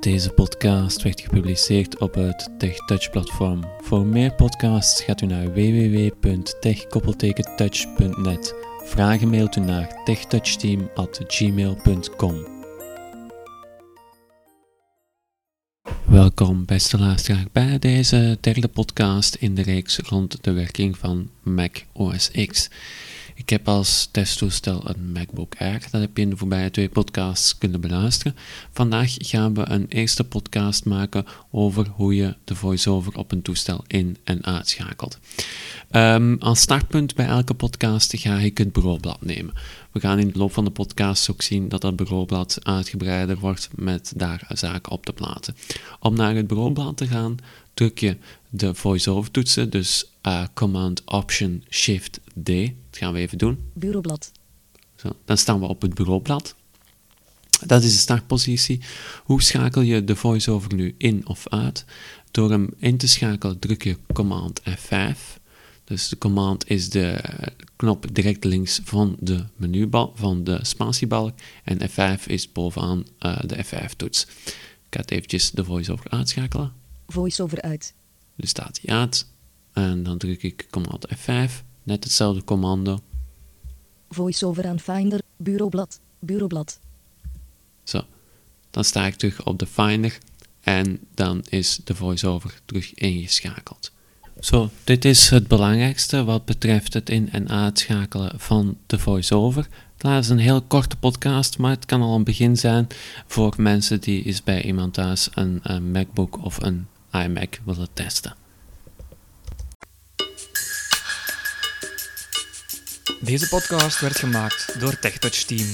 Deze podcast werd gepubliceerd op het TechTouch-platform. Voor meer podcasts gaat u naar www.tech-touch.net. Vragen mailt u naar techtouchteam.gmail.com. Welkom, beste luisteraar, bij deze derde podcast in de reeks rond de werking van Mac OS X. Ik heb als testtoestel een MacBook Air. Dat heb je in de voorbije twee podcasts kunnen beluisteren. Vandaag gaan we een eerste podcast maken over hoe je de voiceover op een toestel in- en uitschakelt. Um, als startpunt bij elke podcast ga ik het bureaublad nemen. We gaan in de loop van de podcast ook zien dat dat bureaublad uitgebreider wordt met daar zaken op te plaatsen. Om naar het bureaublad te gaan, druk je de voice-over toetsen, dus uh, Command Option Shift D. Dat gaan we even doen. Bureaublad. Zo, dan staan we op het bureaublad. Dat is de startpositie. Hoe schakel je de voice-over nu in of uit? Door hem in te schakelen druk je Command F5. Dus de command is de knop direct links van de menubalk, van de spatiebalk. En F5 is bovenaan uh, de F5-toets. Ik ga het eventjes de voice-over uitschakelen. Voice-over uit. Dus staat hij uit. En dan druk ik command F5. Net hetzelfde commando. Voice-over aan Finder, bureaublad, bureaublad. Zo. Dan sta ik terug op de Finder. En dan is de voice-over terug ingeschakeld. Zo, dit is het belangrijkste wat betreft het in- en uitschakelen van de voice-over. Dat is een heel korte podcast, maar het kan al een begin zijn voor mensen die eens bij iemand thuis een, een MacBook of een iMac willen testen. Deze podcast werd gemaakt door TechTouch Team.